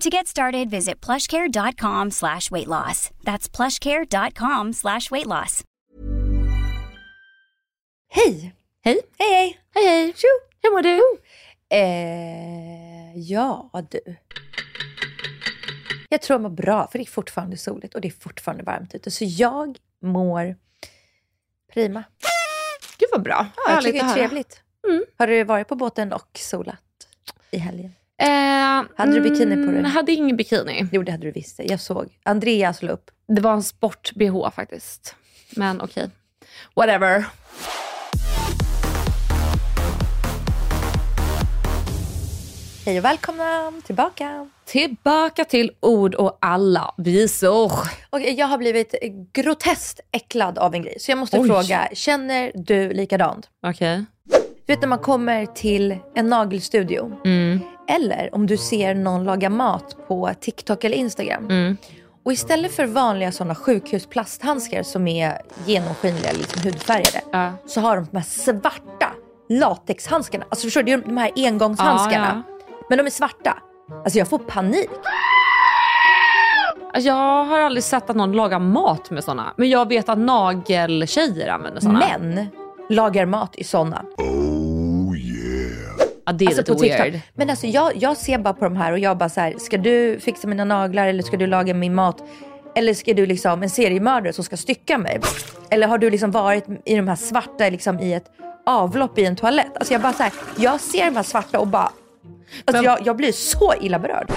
To get started, visit plushcare.com slash weight loss. That's plushcare.com slash weight loss. Hej! Hej! Hej hej! Hej hej! Tjo! Hur mår du? Eh, ja du. Jag tror jag mår bra, för det är fortfarande soligt och det är fortfarande varmt ute. Så jag mår prima. Gud vad bra. Ja, jag tycker det är trevligt. Mm. Har du varit på båten och solat i helgen? Eh, Hade du bikini på dig? Jag hade ingen bikini. Jo, det hade du visst. Jag såg. Andreas la upp. Det var en sport-bh faktiskt. Men okej. Whatever. Hej och välkomna tillbaka. Tillbaka till ord och alla visor. Och jag har blivit groteskt äcklad av en grej. Så jag måste Oj. fråga, känner du likadant? Okej. Du vet när man kommer till en nagelstudio. Mm. Eller om du ser någon laga mat på TikTok eller Instagram. Mm. Och istället för vanliga sådana sjukhusplasthandskar som är genomskinliga, liksom hudfärgade. Ja. Så har de de här svarta latexhandskarna. Alltså förstår du? De här engångshandskarna. Men de är svarta. Alltså jag får panik. Alltså, Jag har aldrig sett att någon lagar mat med såna. Men jag vet att nageltjejer använder såna. Män lagar mat i sådana. Ja, det är Alltså lite weird. Men alltså jag, jag ser bara på de här och jag bara så här, ska du fixa mina naglar eller ska du laga min mat? Eller ska du liksom en seriemördare som ska stycka mig? Eller har du liksom varit i de här svarta liksom i ett avlopp i en toalett? Alltså jag bara så här, jag ser de här svarta och bara, alltså Men- jag, jag blir så illa berörd.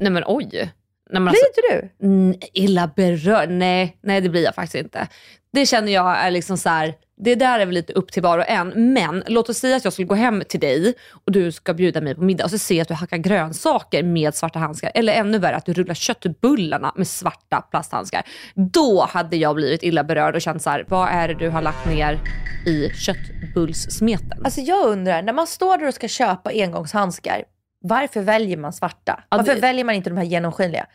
Nej men oj. Nej, men Blir alltså, inte du? Illa berörd? Nej, nej det blir jag faktiskt inte. Det känner jag är liksom så här, det där är väl lite upp till var och en. Men låt oss säga att jag skulle gå hem till dig och du ska bjuda mig på middag och så ser jag att du hackar grönsaker med svarta handskar. Eller ännu värre att du rullar köttbullarna med svarta plasthandskar. Då hade jag blivit illa berörd och känt så här, vad är det du har lagt ner i köttbullssmeten? Alltså jag undrar, när man står där och ska köpa engångshandskar, varför väljer man svarta? Ja, Varför det- väljer man inte de här genomskinliga?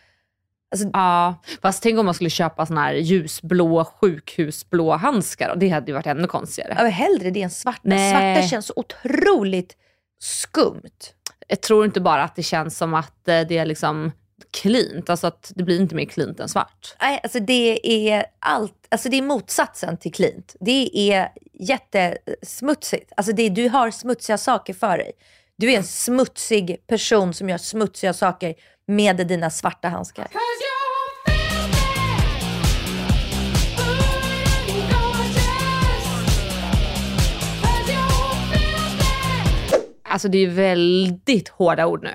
Alltså, Ja, fast tänk om man skulle köpa såna här ljusblå sjukhusblå handskar och det hade ju varit ännu konstigare. vill hellre det än svarta. Nej. Svarta känns så otroligt skumt. jag tror inte bara att det känns som att eh, det är liksom cleant, alltså att det blir inte mer cleant än svart. Nej, alltså det är allt, alltså det är motsatsen till cleant. Det är jättesmutsigt. Alltså det, du har smutsiga saker för dig. Du är en smutsig person som gör smutsiga saker med dina svarta handskar. Alltså det är väldigt hårda ord nu.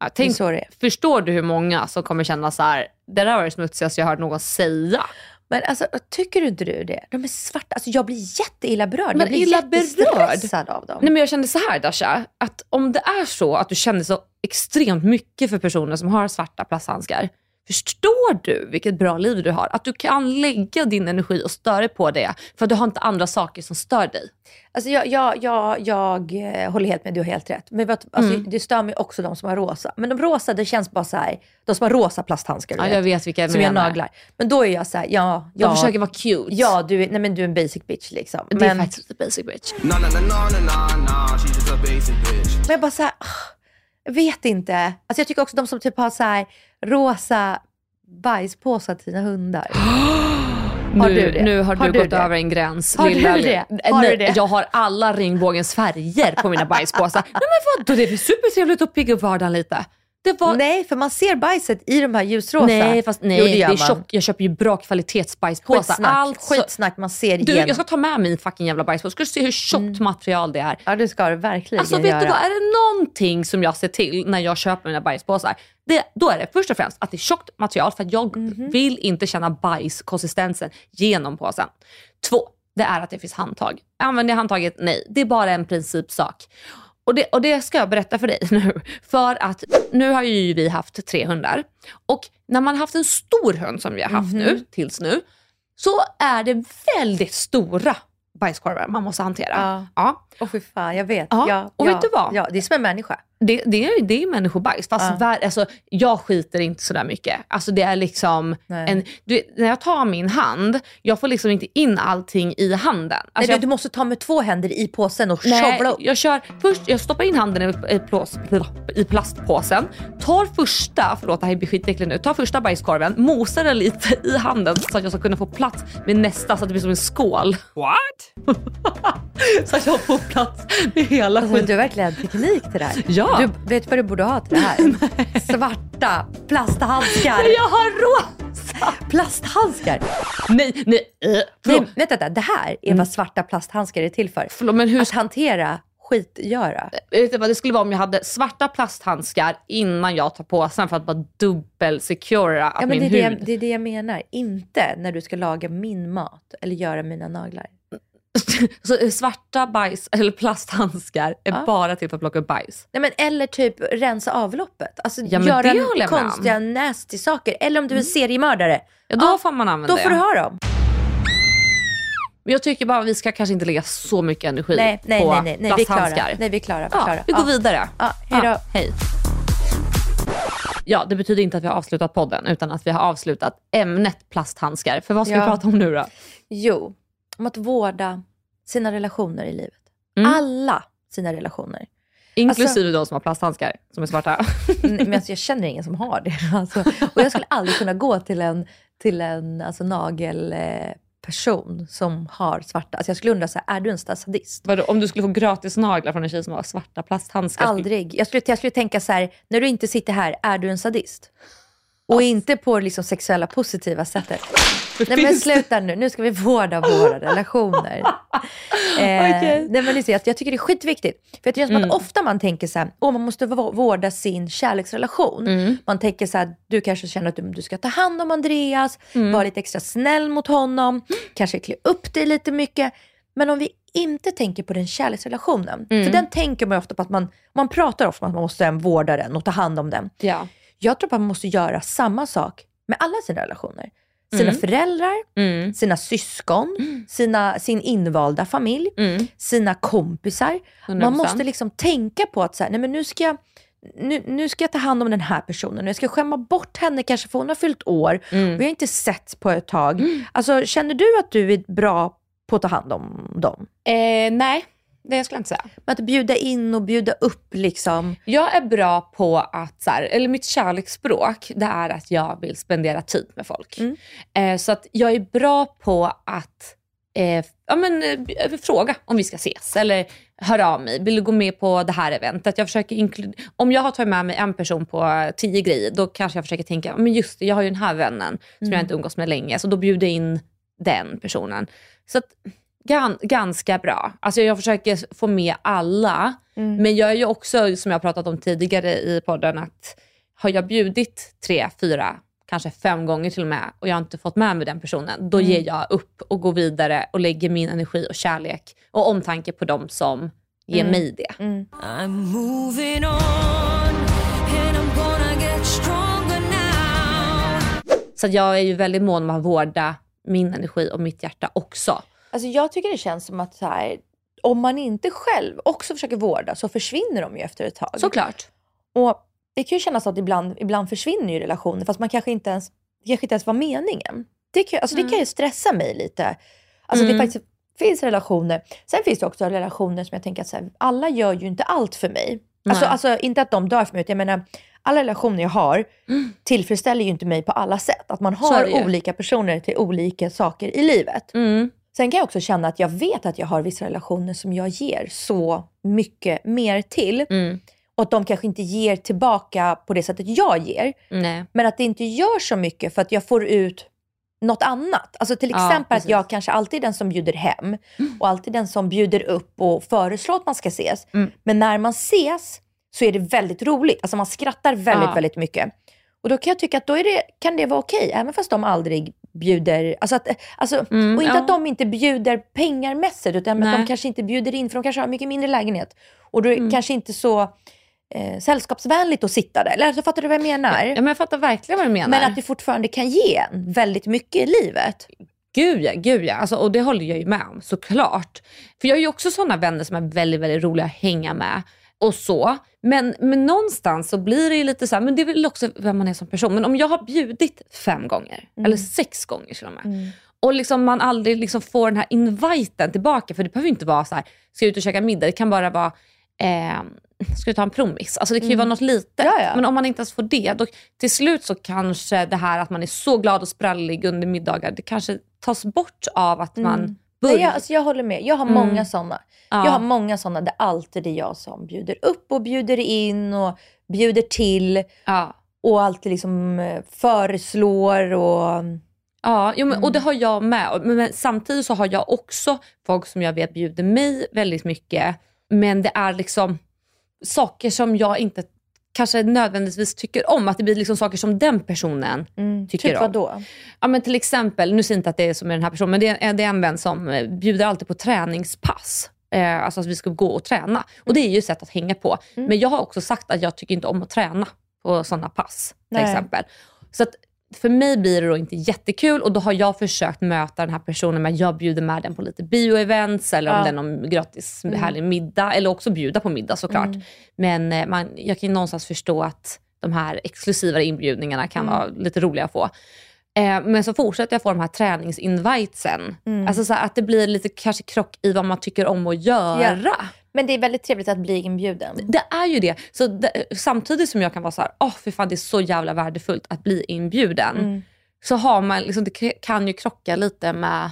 Ja, tänk, förstår du hur många som kommer känna så här, det där var det smutsigaste jag hört någon säga. Men alltså, tycker du inte du det? De är svarta. Alltså jag blir jätteilla berörd. Men jag blir illa berörd? av dem. Nej men jag kände så här Dasha, att om det är så att du känner så extremt mycket för personer som har svarta plasthandskar, förstår du vilket bra liv du har? Att du kan lägga din energi och störa på det, för att du har inte andra saker som stör dig. Alltså jag, jag, jag, jag eh, håller helt med, du har helt rätt. Men vet, alltså, Mm. det stör mig också de som har rosa. Men de rosa, det känns bara så här, de som har rosa plasthandskar, Ja, jag vet vilka jag som menar. naglar. Men då är jag så här, ja, De ja, försöker vara cute. ja du, är- nej, men du är en basic bitch liksom. det Men, är faktiskt lite basic bitch. No, no, no, men jag bara så här, jag vet inte. Alltså jag tycker också de som typ har så här rosa bajspåsar till sina hundar. Har nu, du det? nu har, Har du du gått det? över en gräns. Har du lilla- det? Nej, Har du det? Jag har alla regnbågens färger på mina bajspåsar. Nej men vadå, det är väl supertrevligt att pigga upp vardagen lite. Det var... Nej, för man ser bajset i de här ljusrosa. Nej, fast nej, Jo, det, gör är tjock. Jag köper ju bra kvalitetsbajspåsar. Skitsnack, Alltså, skitsnack, man ser du, igenom. jag ska ta med min fucking jävla bajspåse. Ska du se hur tjockt material det är? Ja, det ska du verkligen Alltså vet göra. du vad, är det någonting som jag ser till när jag köper mina bajspåsar, det, då är det först och främst att det är tjockt material för att jag Mhm. vill inte känna bajskonsistensen genom påsen. Två, det är att det finns handtag. Använder jag handtaget? Nej. Det är bara en principsak. Och det, och det ska jag berätta för dig nu. För att nu har ju vi haft tre hundar. Och när man har haft en stor hund som vi har haft Mhm. nu, tills nu, så är det väldigt stora bajskorvar man måste hantera. Ja. Ja. Åh fy fan, jag vet. Ja, Ja, och ja, vet du vad? Ja, det är som en människa. Det, det, är, det är människobajs. Fast Ja. vär, alltså, jag skiter inte sådär mycket. Alltså, det är liksom Nej. en, du, när jag tar min hand, jag får liksom inte in allting i handen. Nej, Alltså, du, jag, du måste ta med två händer i påsen och nej, upp. jag kör först, jag stoppar in handen i, plås, i plastpåsen, tar första, förlåt det här blir skitäckligt nu, tar första bajskorven, mosar den lite i handen så att jag ska kunna få plats med nästa så att det blir som en skål. What? så att jag får plats med hela Alltså, skiten. du har verkligen teknik till det här. Ja. Du vet vad du borde ha till det här? Svarta plasthandskar. Jag har rosa! Plasthandskar. Nej, nej, äh, Nej, vänta, vänta, det här är vad svarta plasthandskar är till för. förlåt men hur Att hantera skitgöra. Vet du vad det skulle vara om jag hade svarta plasthandskar innan jag tar påsen för att bara dubbel-secura att Ja, men det, min är hud... det, det är det jag menar. Inte när du ska laga min mat eller göra mina naglar. Så eh, svarta bajs, eller plasthandskar är Ja. bara till för att plocka upp bajs. Nej, men eller typ rensa avloppet. Alltså Ja, göra konstiga nasty saker. Eller om du är en seriemördare. Ja, då Ja, får man använda Då får du ha dem. Men jag tycker bara att vi ska kanske inte lägga så mycket energi Nej, nej, på nej, nej, nej, plasthandskar. Nej, vi är klara. Vi, är Ja, klara. vi går Ja. vidare. Ja, hej då. Ja, hej. Ja, det betyder inte att vi har avslutat podden, utan att vi har avslutat ämnet plasthandskar. För vad ska Ja. vi prata om nu då? Jo, om att vårda sina relationer i livet. Mm. Alla sina relationer. Inklusive de som har plasthandskar, som är svarta. Men alltså, jag känner ingen som har det. Alltså, och jag skulle aldrig kunna gå till en, till en alltså, nagelperson som har svarta. Alltså, jag skulle undra, så här, är du en sadist? Vadå, om du skulle få gratis naglar från en tjej som har svarta plasthandskar? Aldrig. Jag skulle, jag skulle tänka så här, när du inte sitter här, är du en sadist? Och inte på det liksom sexuella positiva sättet. Nej men sluta nu, nu ska vi vårda våra relationer. eh, Okej. nej, men liksom, jag, jag tycker det är skitviktigt. För jag tycker Mm. att ofta man tänker så här, åh man måste vå- vårda sin kärleksrelation. Mm. Man tänker så här, du kanske känner att du, du ska ta hand om Andreas, Mm. vara lite extra snäll mot honom, kanske klä upp dig lite mycket. Men om vi inte tänker på den kärleksrelationen, Mm. för den tänker man ofta på att man, man pratar ofta om att man måste vårda den och ta hand om den. Ja. Jag tror att man måste göra samma sak med alla sina relationer. Sina Mm. föräldrar, Mm. sina syskon, sina, sin invalda familj, Mm. sina kompisar. 100%. Man måste liksom tänka på att så här, nej men nu, ska jag, nu, nu ska jag ta hand om den här personen. Jag ska skämma bort henne kanske för hon har fyllt år. Mm. Vi har inte sett på ett tag. Alltså, känner du att du är bra på att ta hand om dem? Eh, nej, det skulle jag inte säga. Att bjuda in och bjuda upp liksom. Jag är bra på att, så här, eller mitt kärleksspråk, det är att jag vill spendera tid med folk. Mm. Eh, så att jag är bra på att eh, ja, men, eh, fråga om vi ska ses eller höra av mig. Vill du gå med på det här eventet? Jag försöker om jag har tagit med mig en person på tio grejer, då kanske jag försöker tänka, men just det, jag har ju den här vännen som jag inte umgås med länge, så då bjuder jag in den personen. Så att, gan, ganska bra. Alltså jag försöker få med alla, men jag är ju också, som jag har pratat om tidigare i podden, att har jag bjudit tre, fyra, kanske fem gånger till och med och jag har inte fått med mig den personen, då ger jag upp och går vidare och lägger min energi och kärlek och omtanke på dem som ger mig det. I'm moving on and I'm gonna get stronger now. Så jag är ju väldigt mån om att vårda min energi och mitt hjärta också. Alltså jag tycker det känns som att så här, om man inte själv också försöker vårda så försvinner de ju efter ett tag. Såklart. Och det kan ju kännas att ibland, ibland försvinner ju relationer fast man kanske inte ens, det kanske inte ens var meningen. Det kan, alltså det kan ju stressa mig lite. Alltså Mm. det faktiskt finns relationer. Sen finns det också relationer som jag tänker att så här, alla gör ju inte allt för mig. Alltså, alltså inte att de dör för mig, utan jag menar alla relationer jag har tillfredsställer ju inte mig på alla sätt. Att man Mm. Har olika personer till olika saker i livet. Mm. Sen kan jag också känna att jag vet att jag har vissa relationer som jag ger så mycket mer till. Mm. och att de kanske inte ger tillbaka på det sättet jag ger. Nej. Men att det inte gör så mycket för att jag får ut något annat. Alltså till Ja, exempel att precis. jag kanske alltid är den som bjuder hem och alltid den som bjuder upp och föreslår att man ska ses. Mm. Men när man ses så är det väldigt roligt. Alltså man skrattar väldigt, Ja. väldigt mycket. Och då kan jag tycka att då är det, kan det vara okej, även fast de aldrig bjuder, alltså att, alltså, Mm, och inte ja. att de inte bjuder pengarmässigt, utan att Nej. de kanske inte bjuder in, för de kanske har mycket mindre lägenhet. Och då är det Mm. kanske inte så eh, sällskapsvänligt att sitta där. Eller alltså, fattar du vad jag menar? Ja, men jag fattar verkligen vad du menar. Men att det fortfarande kan ge en väldigt mycket i livet. Gud ja, gud ja. Alltså, och det håller jag ju med om såklart. För jag har ju också sådana vänner som är väldigt, väldigt roliga att hänga med och så. Men, men någonstans så blir det ju lite så här, men det är väl också vem man är som person. Men om jag har bjudit fem gånger, eller sex gånger till och med. Och liksom man aldrig liksom får den här inviten tillbaka. För det behöver ju inte vara så här, ska jag ut och käka middag? Det kan bara vara, eh, ska du ta en promis? Alltså det kan ju vara något litet. Ja, ja. Men om man inte ens får det, då, till slut så kanske det här att man är så glad och sprallig under middagar, det kanske tas bort av att man Nej, jag, alltså jag håller med. Jag har Mm. många sådana. Ja. Jag har många sådana där alltid är jag som bjuder upp och bjuder in och bjuder till ja. och alltid liksom eh, föreslår och... Ja, jo, men, och det Mm. har jag med. Men samtidigt så har jag också folk som jag vet bjuder mig väldigt mycket. Men det är liksom saker som jag inte kanske nödvändigtvis tycker om. Att det blir liksom saker som den personen tycker typ om. vad då? Ja, men till exempel, nu säger jag inte att det är som med den här personen, men det är, det är en vän som eh, bjuder alltid på träningspass. Eh, alltså att vi ska gå och träna. Och det är ju ett sätt att hänga på. Mm. Men jag har också sagt att jag tycker inte om att träna på sådana pass. Till Nej. exempel. Så att för mig blir det då inte jättekul och då har jag försökt möta den här personen med att jag bjuder med den på lite bioevents eller om Ja. det är någon gratis härlig middag. Eller också bjuda på middag såklart. Mm. Men eh, man, jag kan ju någonstans förstå att de här exklusivare inbjudningarna kan Mm. vara lite roliga att få. Eh, men så fortsätter jag få de här träningsinvitesen. Mm. Alltså så att det blir lite kanske krock i vad man tycker om att göra. Men det är väldigt trevligt att bli inbjuden. Det är ju det. Så det, samtidigt som jag kan vara så här, åh för fan det är så jävla värdefullt att bli inbjuden. Mm. Så har man, liksom, det kan ju krocka lite med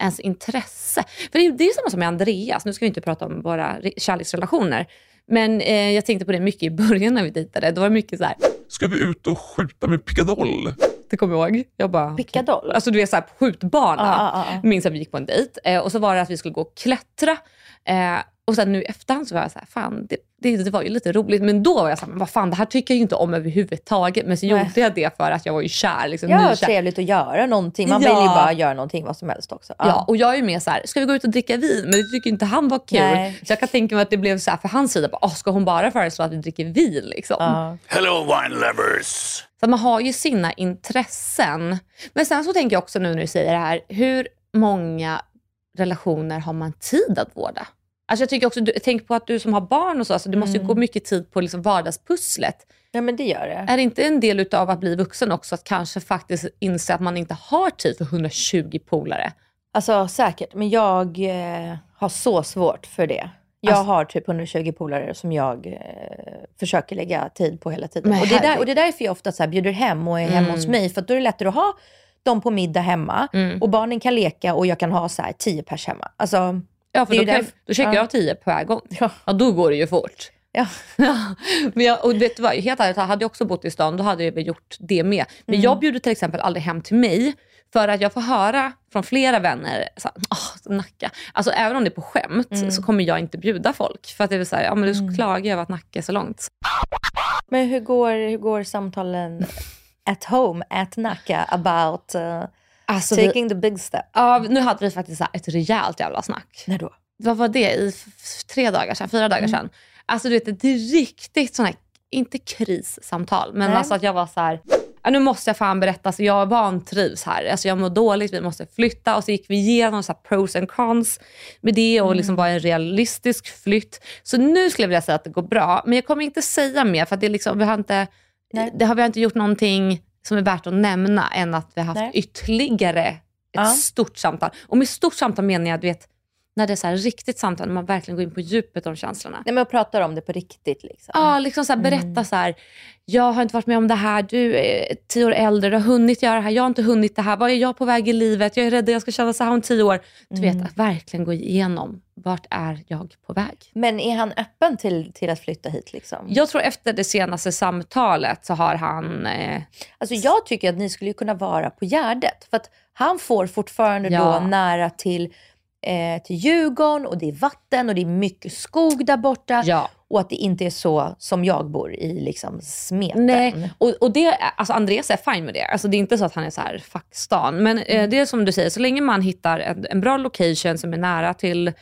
ens intresse. För det är, det är samma som med Andreas, nu ska vi inte prata om våra re- kärleksrelationer. Men eh, jag tänkte på det mycket i början när vi dejtade. Då var det mycket så här, Ska vi ut och skjuta med pickadoll? det kommer jag ihåg. Jag bara, Pickadoll? Alltså du vet såhär på skjutbana. Ja, ja, ja. Minns att vi gick på en dejt eh, och så var det att vi skulle gå och klättra. Eh, och sen nu i efterhand så var jag såhär, fan det, det, det var ju lite roligt. Men då var jag såhär, men vad fan det här tycker jag ju inte om överhuvudtaget. Men så Nej. gjorde jag det för att jag var ju kär. Liksom, Ja, nykär. trevligt att göra någonting. Man Ja. vill ju bara göra någonting, vad som helst också. Ja. och jag är ju mer så här, ska vi gå ut och dricka vin? Men det tycker inte han var kul. Nej. Så jag kan tänka mig att det blev så här för hans sida, bara, "Åh, ska hon bara föreslå att vi dricker vin? Liksom. Ja. Hello wine lovers! Så man har ju sina intressen. Men sen så tänker jag också nu när du säger det här, hur många relationer har man tid att vårda? Alltså jag tycker också, du, tänk på att du som har barn och så, alltså det måste ju gå mycket tid på liksom vardagspusslet. ja, men det gör det. Är det inte en del utav att bli vuxen också att kanske faktiskt inse att man inte har tid för 120 polare? Alltså säkert, men jag eh, har så svårt för det. Jag Alltså- har typ 120 polare som jag eh, försöker lägga tid på hela tiden. Och det, är där, och det är därför jag ofta så här bjuder hem och är hemma hos mig. För att då är det lättare att ha dem på middag hemma Mm. och barnen kan leka och jag kan ha så här 10 pers hemma. Alltså, Ja, för då, kan, då checkar ja. jag av 10 per gång. Ja. Ja, då går det ju fort. ja. men jag, och vet du vad, helt ärligt, hade jag också bott i stan då hade jag väl gjort det med. Men Mm. jag bjuder till exempel aldrig hem till mig för att jag får höra från flera vänner, så här, Åh, Nacka. Alltså även om det är på skämt Mm. så kommer jag inte bjuda folk. För att det är så här, ja men du klagar över att Nacka är så långt. Men hur går, hur går samtalen at home, at Nacka, about uh, Alltså, vi, taking the big step? ja, nu hade vi faktiskt så ett rejält jävla snack. När då? Vad var det? I tre dagar sedan, fyra dagar sedan. Alltså du vet ett riktigt sån här, inte krissamtal, men Nej. alltså att jag var så här. Nu måste jag fan berätta, alltså jag vantrivs här. Alltså jag mår dåligt, vi måste flytta. Och så gick vi igenom så pros and cons med det och liksom var en realistisk flytt. Så nu skulle jag vilja säga att det går bra. Men jag kommer inte säga mer för det, liksom, vi har inte, Nej. det har, vi inte gjort någonting som är värt att nämna än att vi har haft Nej. ytterligare ett Ja. stort samtal. Och med stort samtal menar jag, du vet, när det är så här riktigt samtal, när man verkligen går in på djupet om känslorna. Nej, men jag pratar om det på riktigt. Liksom. Ja, liksom så här, berätta så här. Jag har inte varit med om det här. Du är tio år äldre. Du har hunnit göra det här. Jag har inte hunnit det här. Vad är jag på väg i livet? Jag är rädd att jag ska känna så här om tio år. Du vet, att verkligen gå igenom vart är jag på väg? Men är han öppen till, till att flytta hit liksom? Jag tror efter det senaste samtalet så har han... Eh, Alltså jag tycker att ni skulle kunna vara på Gärdet. För att han får fortfarande Ja. då nära till, eh, till Djurgården och det är vatten och det är mycket skog där borta. ja. Och att det inte är så som jag bor i liksom smeten. Nej, och, och det, alltså Andreas är fine med det. Alltså det är inte så att han är så här, fuck stan. Men eh, det är som du säger, så länge man hittar en, en bra location som är nära till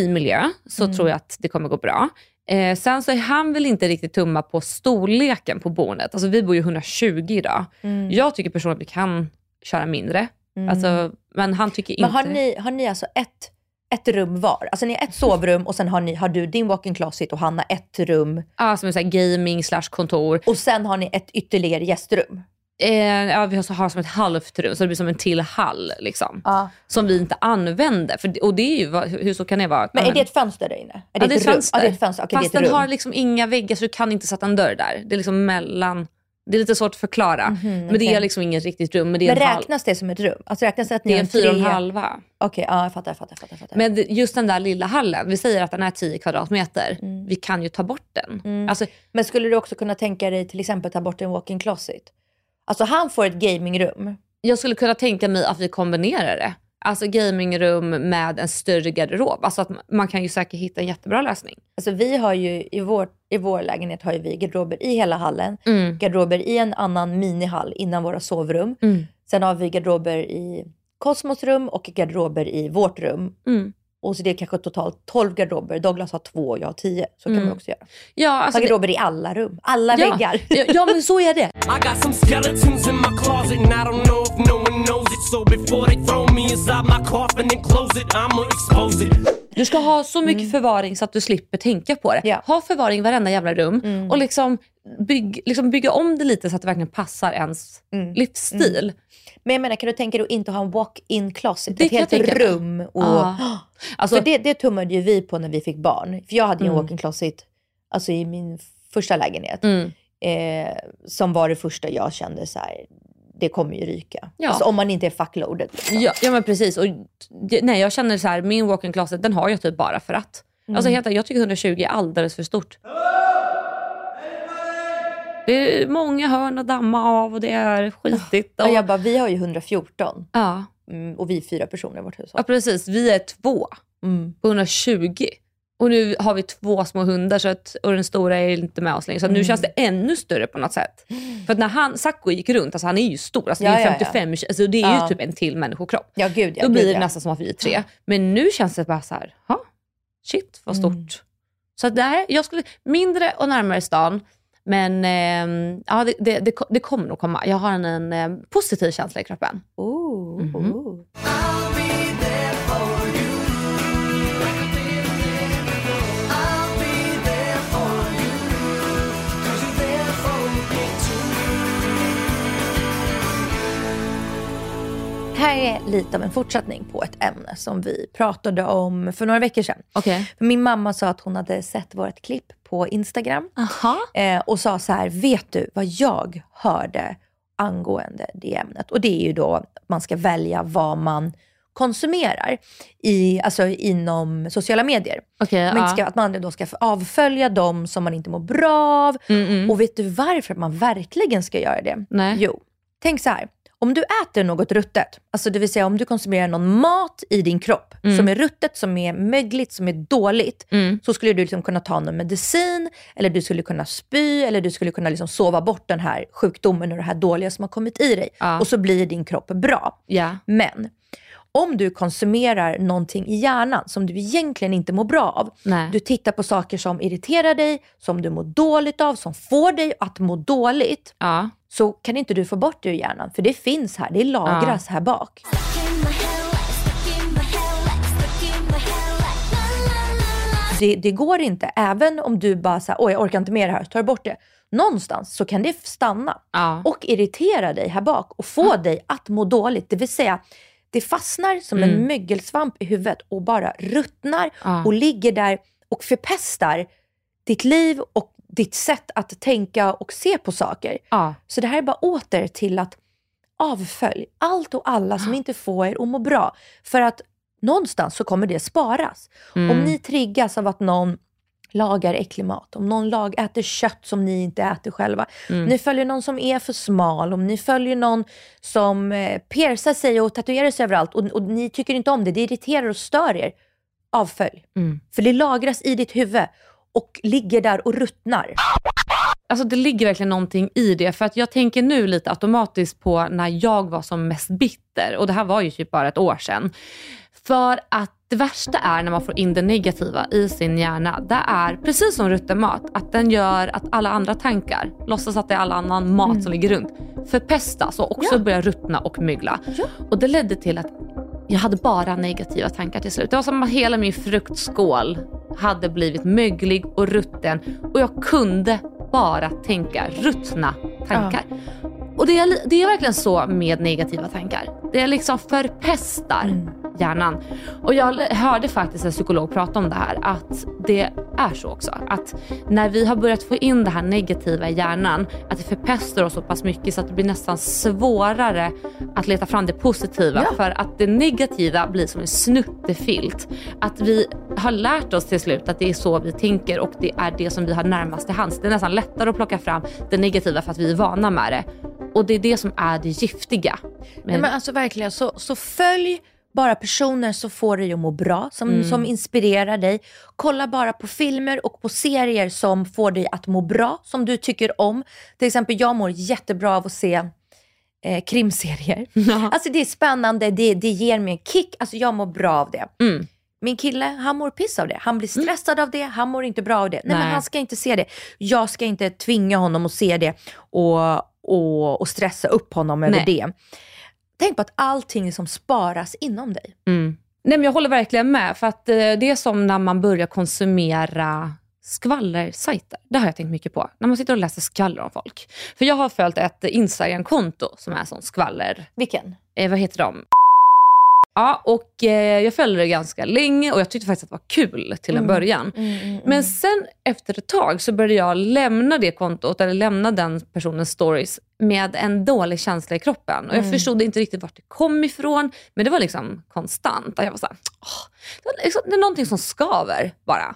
fin miljö så tror jag att det kommer gå bra. Eh, sen så är han väl inte riktigt tumma på storleken på boendet. Alltså vi bor ju 120 idag. Mm. Jag tycker personligen att vi kan köra mindre. Alltså, men han tycker Men inte har ni, har ni alltså ett, ett rum var? Alltså ni har ett sovrum och sen har, ni, har du din walk-in closet och han har ett rum. Ja, som är så gaming slash kontor. Och sen har ni ett ytterligare gästrum. Eh, ja, vi har, som ett halvt rum, så det blir som en till hall. Liksom, Ja. Som vi inte använder. För, det- och det är ju, hur så kan det vara? Men är det ett fönster där inne? Är Ja, det ett fönster. Ja, det är ett fönster. Okej, Fast det är den rum. har liksom inga väggar så du kan inte sätta en dörr där. Det är liksom mellan. Det är lite svårt att förklara. Men det okej. är liksom inget riktigt rum. Men det Men räknas det som ett rum? Alltså räknas det att ni det är en fyra och en halva. Okej, ja jag fattar, jag fattar, jag fattar. Men det- just den där lilla hallen, vi säger att den är 10 kvadratmeter. Mm. Vi kan ju ta bort den. Alltså, Men skulle du också kunna tänka dig till exempel ta bort en walk-in closet? Alltså han får ett gamingrum. jag skulle kunna tänka mig att vi kombinerar det. Alltså gamingrum med en större garderob. Alltså att man kan ju säkert hitta en jättebra lösning. Alltså vi har ju i vår, i vår lägenhet har ju vi garderober i hela hallen. Mm. Garderober i en annan minihall innan våra sovrum. Mm. Sen har vi garderober i Cosmos rum och garderober i vårt rum. Mm. Och så det är kanske totalt 12 garderober. Douglas har två och jag har 10. Så kan Mm. man också göra. Ja, alltså det, garderober i alla rum. Alla ja, väggar. ja, ja, men så är det. I got some skeletons in my closet, and I don't know if no one knows it. So before they throw me inside my coffin and close it, I'ma expose it. Du ska ha så mycket förvaring så att du slipper tänka på det. Mm. Ja. Mm. Ha förvaring i varenda jävla rum och liksom, bygg, liksom bygga om det lite så att det verkligen passar ens Mm. livsstil. Men jag menar, kan du tänka dig att inte ha en walk-in closet? Det ett helt rum. Och, Ja. Alltså, För det, det tummade ju vi på när vi fick barn. För jag hade ju en Mm. walk-in closet alltså i min första lägenhet. mm. Eh, som var det första jag kände så här, det kommer ju ryka. Ja. Alltså om man inte är fuckloaded. Liksom. ja, ja men precis. Och, det- nej, jag känner så här, min walk-in closet den har jag typ bara för att. Mm. Alltså, helt, jag tycker 120 är alldeles för stort. Det är många hörn att damma av och det är skitigt. Och jag bara, vi har ju 114 ja, mm, och vi är fyra personer i vårt ja, hushåll. precis. Vi är två Mm. på 120. Och nu har vi två små hundar så att, och den stora är inte med oss längre. Så att nu Mm. känns det ännu större på något sätt. För att när han, Sacco gick runt, alltså han är ju stor, alltså det Ja, är ja, ja. 55, alltså det är Ja. ju typ en till människokropp. Ja, gud ja. Då blir gud, det ja. nästan som att vi är tre. Men nu känns det bara så här, ha, shit vad stort. Mm. Så nej, jag skulle, mindre och närmare stan. Men ehm, ja, det, det, det, det kommer nog komma. Jag har en, en eh, positiv känsla i kroppen. Ooh, Mhm. ooh. Här är lite av en fortsättning på ett ämne som vi pratade om för några veckor sedan. För Min mamma sa att hon hade sett vårt klipp på Instagram eh, och sa så här, vet du vad jag hörde angående det ämnet? Och det är ju då att man ska välja vad man konsumerar i, alltså inom sociala medier. Okej, Man ja. ska, att man då ska avfölja dem som man inte mår bra av. Mm, mm. Och vet du varför man verkligen ska göra det? Nej. Jo, tänk så här. Om du äter något ruttet, alltså det vill säga om du konsumerar någon mat i din kropp som är ruttet, som är mögligt, som är dåligt, Mm. så skulle du liksom kunna ta någon medicin, eller du skulle kunna spy, eller du skulle kunna liksom sova bort den här sjukdomen och det här dåliga som har kommit i dig. Ja. Och så blir din kropp bra. Ja. Men om du konsumerar någonting i hjärnan som du egentligen inte mår bra av. Nej. Du tittar på saker som irriterar dig, som du mår dåligt av, som får dig att må dåligt. Ja. Så kan inte du få bort det ur hjärnan. För det finns här, det lagras här bak. Det, det går inte, även om du bara säger oj jag orkar inte med det här, tar bort det. Någonstans så kan det stanna Ja. och irritera dig här bak och få dig att må dåligt. Det vill säga, det fastnar som en mögelsvamp i huvudet och bara ruttnar Ja. och ligger där och förpestar ditt liv och ditt sätt att tänka och se på saker. Ja. Så det här är bara åter till att avfölj allt och alla som inte får er att må bra. För att någonstans så kommer det sparas. Om ni triggas av att någon lagar äcklig mat, om någon lag, äter kött som ni inte äter själva, om ni följer någon som är för smal, om ni följer någon som eh, piercar sig och tatuerar sig överallt och, och ni tycker inte om det, det irriterar och stör er, avfölj. För det lagras i ditt huvud och ligger där och ruttnar. Alltså det ligger verkligen någonting i det. För att jag tänker nu lite automatiskt på när jag var som mest bitter. Och det här var ju typ bara ett år sedan. För att det värsta är när man får in det negativa i sin hjärna. Det är precis som rutten mat. Att den gör att alla andra tankar, låtsas att det är all annan mat som ligger runt, förpestas och också Ja. börjar ruttna och mygla. Och det ledde till att jag hade bara negativa tankar till slut. Det var som att hela min fruktskål hade blivit möglig och rutten och jag kunde bara tänka ruttna tankar. Och det är, det är verkligen så med negativa tankar. Det liksom förpestar hjärnan. Och jag hörde faktiskt en psykolog prata om det här, att det är så också. Att när vi har börjat få in det här negativa i hjärnan, att det förpestar oss så pass mycket så att det blir nästan svårare att leta fram det positiva. Ja. För att det negativa blir som en snuttefilt. Att vi har lärt oss till slut att det är så vi tänker och det är det som vi har närmast till hands. Det är nästan lättare att plocka fram det negativa för att vi är vana med det. Och det är det som är det giftiga. Nej, men alltså verkligen, så, så följ bara personer som får dig att må bra, som, Mm. som inspirerar dig. Kolla bara på filmer och på serier som får dig att må bra, som du tycker om. Till exempel, jag mår jättebra av att se eh, krimserier. Alltså det är spännande, det, det ger mig en kick. Alltså jag mår bra av det. Mm. Min kille, han mår piss av det. Han blir stressad av det, han mår inte bra av det. Nej, Nej. men han ska inte se det. Jag ska inte tvinga honom att se det och, och, och stressa upp honom över Nej. det. Tänk på att allting som sparas inom dig. Mm. Nej, men jag håller verkligen med. För att eh, Det är som när man börjar konsumera skvallersajter. Det har jag tänkt mycket på. När man sitter och läser skvaller om folk. För jag har följt ett Instagram-konto som är sån skvaller... Vilken? Eh, vad heter de? Ja, och eh, jag följde det ganska länge och jag tyckte faktiskt att det var kul till en början. Men sen efter ett tag så började jag lämna det kontot, eller lämna den personens stories med en dålig känsla i kroppen. Och jag förstod inte riktigt vart det kom ifrån, men det var liksom konstant. Och jag var såhär, åh, det, var liksom, det är någonting som skaver bara.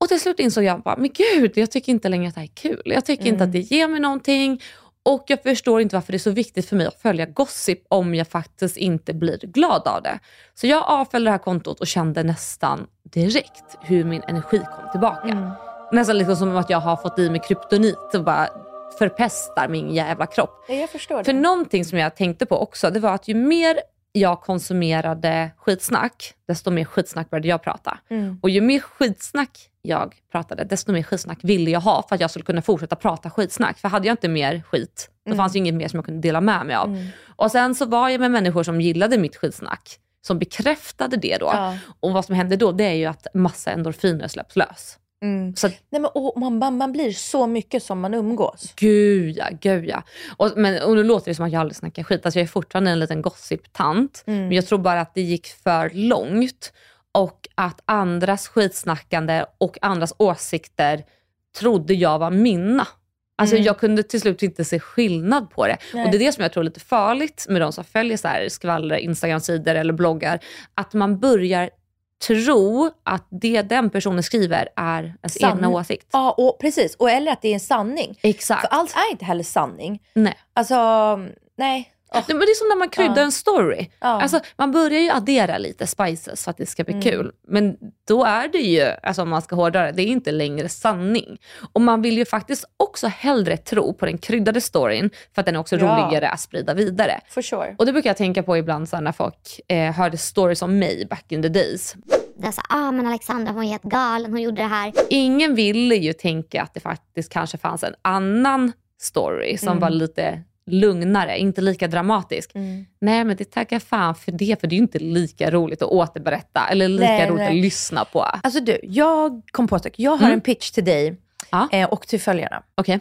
Och till slut insåg jag bara, men gud, jag tycker inte längre att det här är kul. Jag tycker inte att det ger mig någonting. Och jag förstår inte varför det är så viktigt för mig att följa gossip om jag faktiskt inte blir glad av det. Så jag avföljde det här kontot och kände nästan direkt hur min energi kom tillbaka. Nästan liksom som att jag har fått i mig kryptonit och bara förpestar min jävla kropp. Jag förstår För någonting som jag tänkte på också, det var att ju mer jag konsumerade skitsnack, desto mer skitsnack började jag prata. Och ju mer skitsnack jag pratade, desto mer skitsnack ville jag ha för att jag skulle kunna fortsätta prata skitsnack. För hade jag inte mer skit, då fanns ju inget mer som jag kunde dela med mig av. Och sen så var jag med människor som gillade mitt skitsnack, som bekräftade det då. Ja. Och vad som händer då, det är ju att massa endorfiner släpps lös. Så att, Nej, men, och man, man, blir så mycket som man umgås. Gud ja, gud ja. Och, men, och nu låter det som att jag aldrig snackar skit. Alltså jag är fortfarande en liten gossip-tant. Men jag tror bara att det gick för långt. Och att andras skitsnackande och andras åsikter trodde jag var mina. Alltså jag kunde till slut inte se skillnad på det. Nej. Och det är det som jag tror är lite farligt med de som följer så här skvaller, Instagram-sidor eller bloggar. Att man börjar tro att det den personen skriver är ens Sann- egna åsikt. Ja, och, precis. Och eller att det är en sanning. Exakt. För allt är inte heller sanning. Nej. Alltså, nej. Nej, men det är som när man kryddar Ja. en story. Mm. Alltså, man börjar ju addera lite spices för att det ska bli kul. Men då är det ju, alltså, om man ska hårdra det, det är inte längre sanning. Och man vill ju faktiskt också hellre tro på den kryddade storyn för att den är också Ja. roligare att sprida vidare. For sure. Och det brukar jag tänka på ibland så när folk eh, hörde stories om mig back in the days. Det är så, ah men Alexandra hon är helt galen, hon gjorde det här. Ingen ville ju tänka att det faktiskt kanske fanns en annan story som Mm. var lite lugnare, inte lika dramatisk. Nej men det tackar fan för det, för det är ju inte lika roligt att återberätta eller lika Nej, roligt nej. att lyssna på. Alltså du, jag kom på sak. Jag har Mm. en pitch till dig Ja. eh, och till följarna. Okej.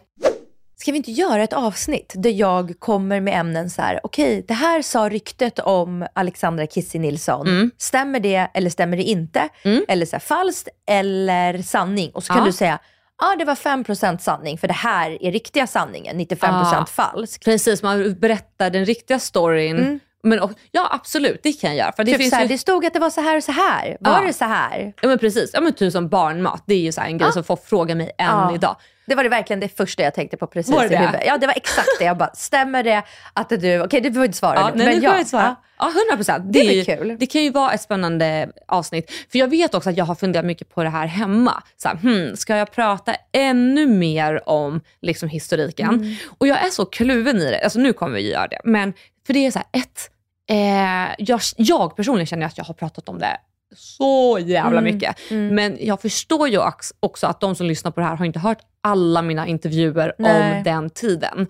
Ska vi inte göra ett avsnitt där jag kommer med ämnen så här, okej, det här sa ryktet om Alexandra Kissi Nilsson. Mm. Stämmer det eller stämmer det inte? Eller så här, falskt eller sanning? Och så kan Ja. du säga, ja det var 5% sanning för det här är riktiga sanningen, 95% Ja. falskt. Precis, man berättar den riktiga storyn Mm. Men, och, ja absolut, det kan jag göra. För det, Typ finns så här, ju, det stod att det var så här och så här. Var Ja. det så här? ja, men precis, ja, men typ som barnmat. Det är ju så här en grej som folk frågar mig än idag. Det var det verkligen det första jag tänkte på precis Var det i det? huvudet. Ja det var exakt det. Jag bara, stämmer det att du, okej du får inte svara Ja, nu. nej, men nu får ja. jag inte svara. Ja, 100 procent. Det är blir ju- kul. Det kan ju vara ett spännande avsnitt. För jag vet också att jag har funderat mycket på det här hemma. Så här, hmm, ska jag prata ännu mer om liksom, historiken? Mm. Och jag är så kluven i det. Alltså nu kommer vi göra det. Men för det är så här, ett, eh, jag, jag personligen känner att jag har pratat om det så jävla Mm, mycket. Men jag förstår ju också att de som lyssnar på det här har inte hört alla mina intervjuer Nej. om den tiden.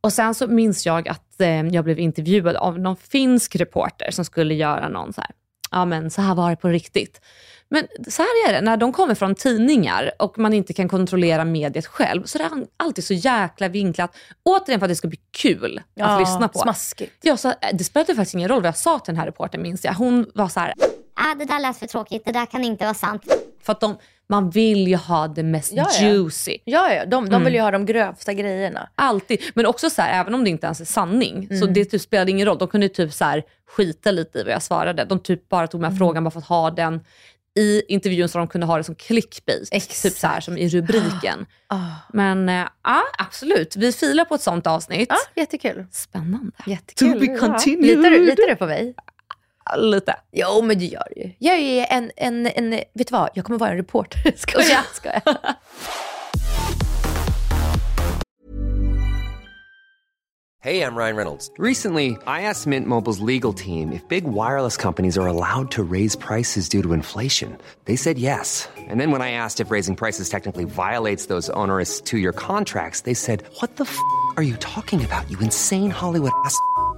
Och sen så minns jag att eh, jag blev intervjuad av någon finsk reporter som skulle göra någon så här, ja men så här var det på riktigt. Men så här är det, när de kommer från tidningar och man inte kan kontrollera mediet själv, så är det alltid så jäkla vinklat. Återigen för att det ska bli kul att lyssna på. Smaskigt. Ja, så, eh, det spelade faktiskt ingen roll vad jag sa till den här reportern minns jag. Hon var så här, Ah, det där lät för tråkigt, det där kan inte vara sant. för att de, man vill ju ha det mest Ja, ja. juicy. Ja, ja. De, de Mm. vill ju ha de grövsta grejerna. Alltid. Men också så här, även om det inte ens är sanning, så Mm. det typ spelade ingen roll. De kunde typ så här skita lite i vad jag svarade. De typ bara tog med Mm. frågan bara för att ha den i intervjun så de kunde ha det som clickbait. Exakt. Typ så här som i rubriken. Ah. Men eh, ja, absolut. Vi filar på ett sånt avsnitt. Ja, jättekul. Spännande. Jättekul. To be continued. Litar, du, litar du på mig? Lite. Jo, men det gör du ju. Jag är en, en, en, vet du vad? Jag kommer vara en reporter. Skoja, skoja. Hey, I'm Ryan Reynolds. Recently, I asked Mint Mobile's legal team if big wireless companies are allowed to raise prices due to inflation. They said yes. And then when I asked if raising prices technically violates those onerous two year contracts, they said, What the f are you talking about, you insane Hollywood ass?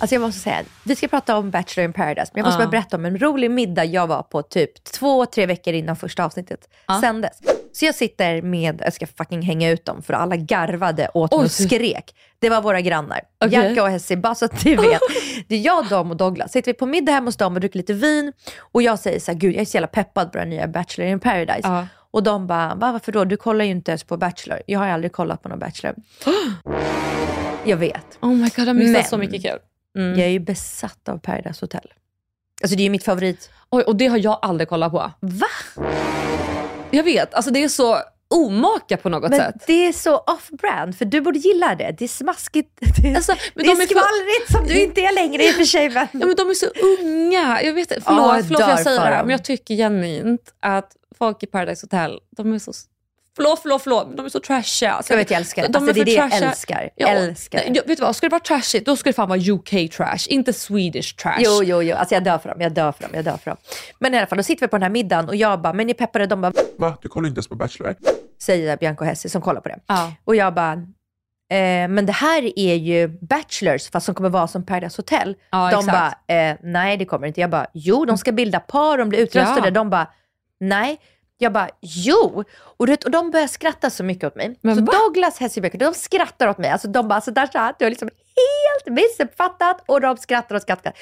Alltså jag måste säga, vi ska prata om Bachelor in paradise, men jag måste bara berätta om en rolig middag jag var på typ två, tre veckor innan första avsnittet Ja. sändes. Så jag sitter med, jag ska fucking hänga ut dem för alla garvade åt mig och skrek. Det var våra grannar, Okej. Bianca och Hessie, bara så att ni vet. Det är jag, dem och Douglas. Sitter vi på middag hemma hos dem och dricker lite vin och jag säger så här, gud jag är så jävla peppad på den nya Bachelor in paradise. Ja. Och de bara, Va, varför då? Du kollar ju inte ens på Bachelor. Jag har aldrig kollat på någon Bachelor. jag vet. Oh my god, jag missat Men- så mycket kul. Mm. Jag är ju besatt av Paradise Hotel. Alltså det är ju mitt favorit. Oj, och det har jag aldrig kollat på. Va? Jag vet, alltså det är så omaka på något Men sätt. det är så off-brand, för du borde gilla det. Det är smaskigt. Det är, Alltså, det är de är för- skvallrigt som du inte är längre i och för sig. Men... Ja, men de är så unga. Jag vet, förlåt, jag förlåt för jag säger det men jag tycker genuint att folk i Paradise Hotel, de är så... Förlåt, förlåt, förlåt, de är så trashiga. Alltså, Jag vet, jag älskar det. de Alltså, det är för det jag älskar. Ja, Älskar det. ja, vet du vad, ska det vara trashigt, då ska det fan vara UK trash, inte Swedish trash. Jo, jo, jo. Alltså jag dör för dem, jag dör för dem, jag dör för dem. Men i alla fall, då sitter vi på den här middagen och jag bara, men ni peppade? De bara, Va? Du kollar inte ens på Bachelor? säger Bianca och Hessie som kollar på det. Ja. Och jag bara, eh, men det här är ju Bachelors fast som kommer vara som Paradise Hotel. Ja, de exakt. bara, eh, nej det kommer inte. Jag bara, jo de ska bilda par, de blir utröstade. Ja. De bara, nej. Jag bara, jo! Och, du vet, och de börjar skratta så mycket åt mig. Men så va? Douglas, Bianca, de skrattar åt mig. Alltså de bara, så där så här, du har liksom helt missuppfattat. Och de skrattar och skrattar.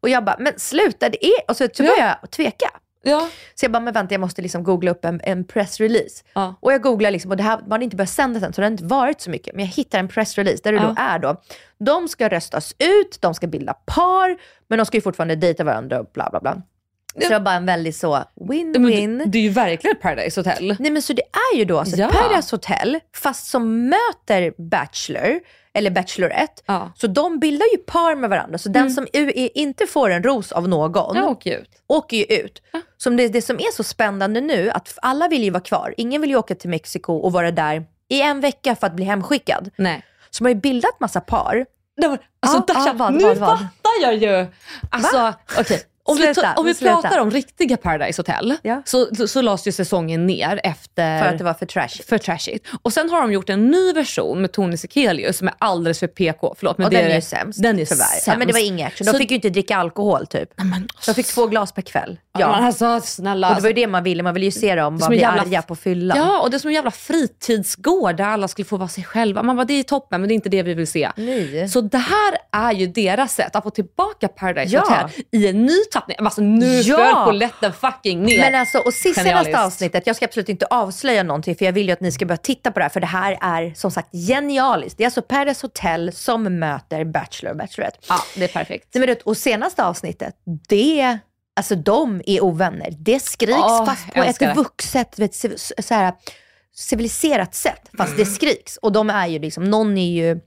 Och jag bara, men sluta, det är... Och så, så börjar jag tveka. Ja. Så jag bara, men vänta jag måste liksom googla upp en, en pressrelease. Ja. Och jag googlar liksom, och det här, man har inte börjat sända än så det har inte varit så mycket. Men jag hittar en pressrelease där det Ja. då är då, de ska röstas ut, de ska bilda par, men de ska ju fortfarande dejta varandra och bla bla bla. Så det var bara en väldigt så win-win. det, det är ju verkligen ett Paradise Hotel. Nej men så det är ju då alltså Ja. Paradise Hotel, fast som möter Bachelor, eller Bachelorette. Ja. Mm. Så de bildar ju par med varandra. Så den som inte får en ros av någon, Jag åker ju ut. åker ju ut. Som det, det som är så spännande nu, att alla vill ju vara kvar. Ingen vill ju åka till Mexiko och vara där i en vecka för att bli hemskickad. Nej. Så man har ju bildat massa par. Alltså, Ja, Dasha, ja, vad, nu vad, vad? fattar jag ju. Alltså, okej. Om, vi, Sluta, ta- om vi sluta. pratar om riktiga Paradise Hotel Ja. så, så, så lades ju säsongen ner efter För att det var för trashigt. för trashigt. Och sen har de gjort en ny version med Tony Sekelius som är alldeles för PK. Förlåt, men Och det den är ju sämst. Den är tyvärr. sämst. Ja, men det var inget action. De Så- fick ju inte dricka alkohol typ. De fick två glas per kväll. Ja. Ja. Men alltså snälla. Och det var ju det man ville. Man ville ju se dem en bli jävla- arga på fyllan. Ja, och det är som en jävla fritidsgård där alla skulle få vara sig själva. Man bara, det är toppen, men det är inte det vi vill se. Nej. Så det här är ju deras sätt att få tillbaka Paradise Ja. Hotel i en ny tappning. Alltså nu Ja. föll polletten fucking ner. Men alltså, och sist senaste avsnittet, jag ska absolut inte avslöja någonting för jag vill ju att ni ska börja titta på det här för det här är som sagt genialiskt. Det är alltså Paradise Hotel som möter Bachelor och Bachelorette. Ja, det är perfekt. Men och senaste avsnittet, det, alltså de är ovänner. Det skriks Åh, fast på ett vuxet, vet, så här, civiliserat sätt. Fast det skriks. Och de är ju liksom, någon är ju,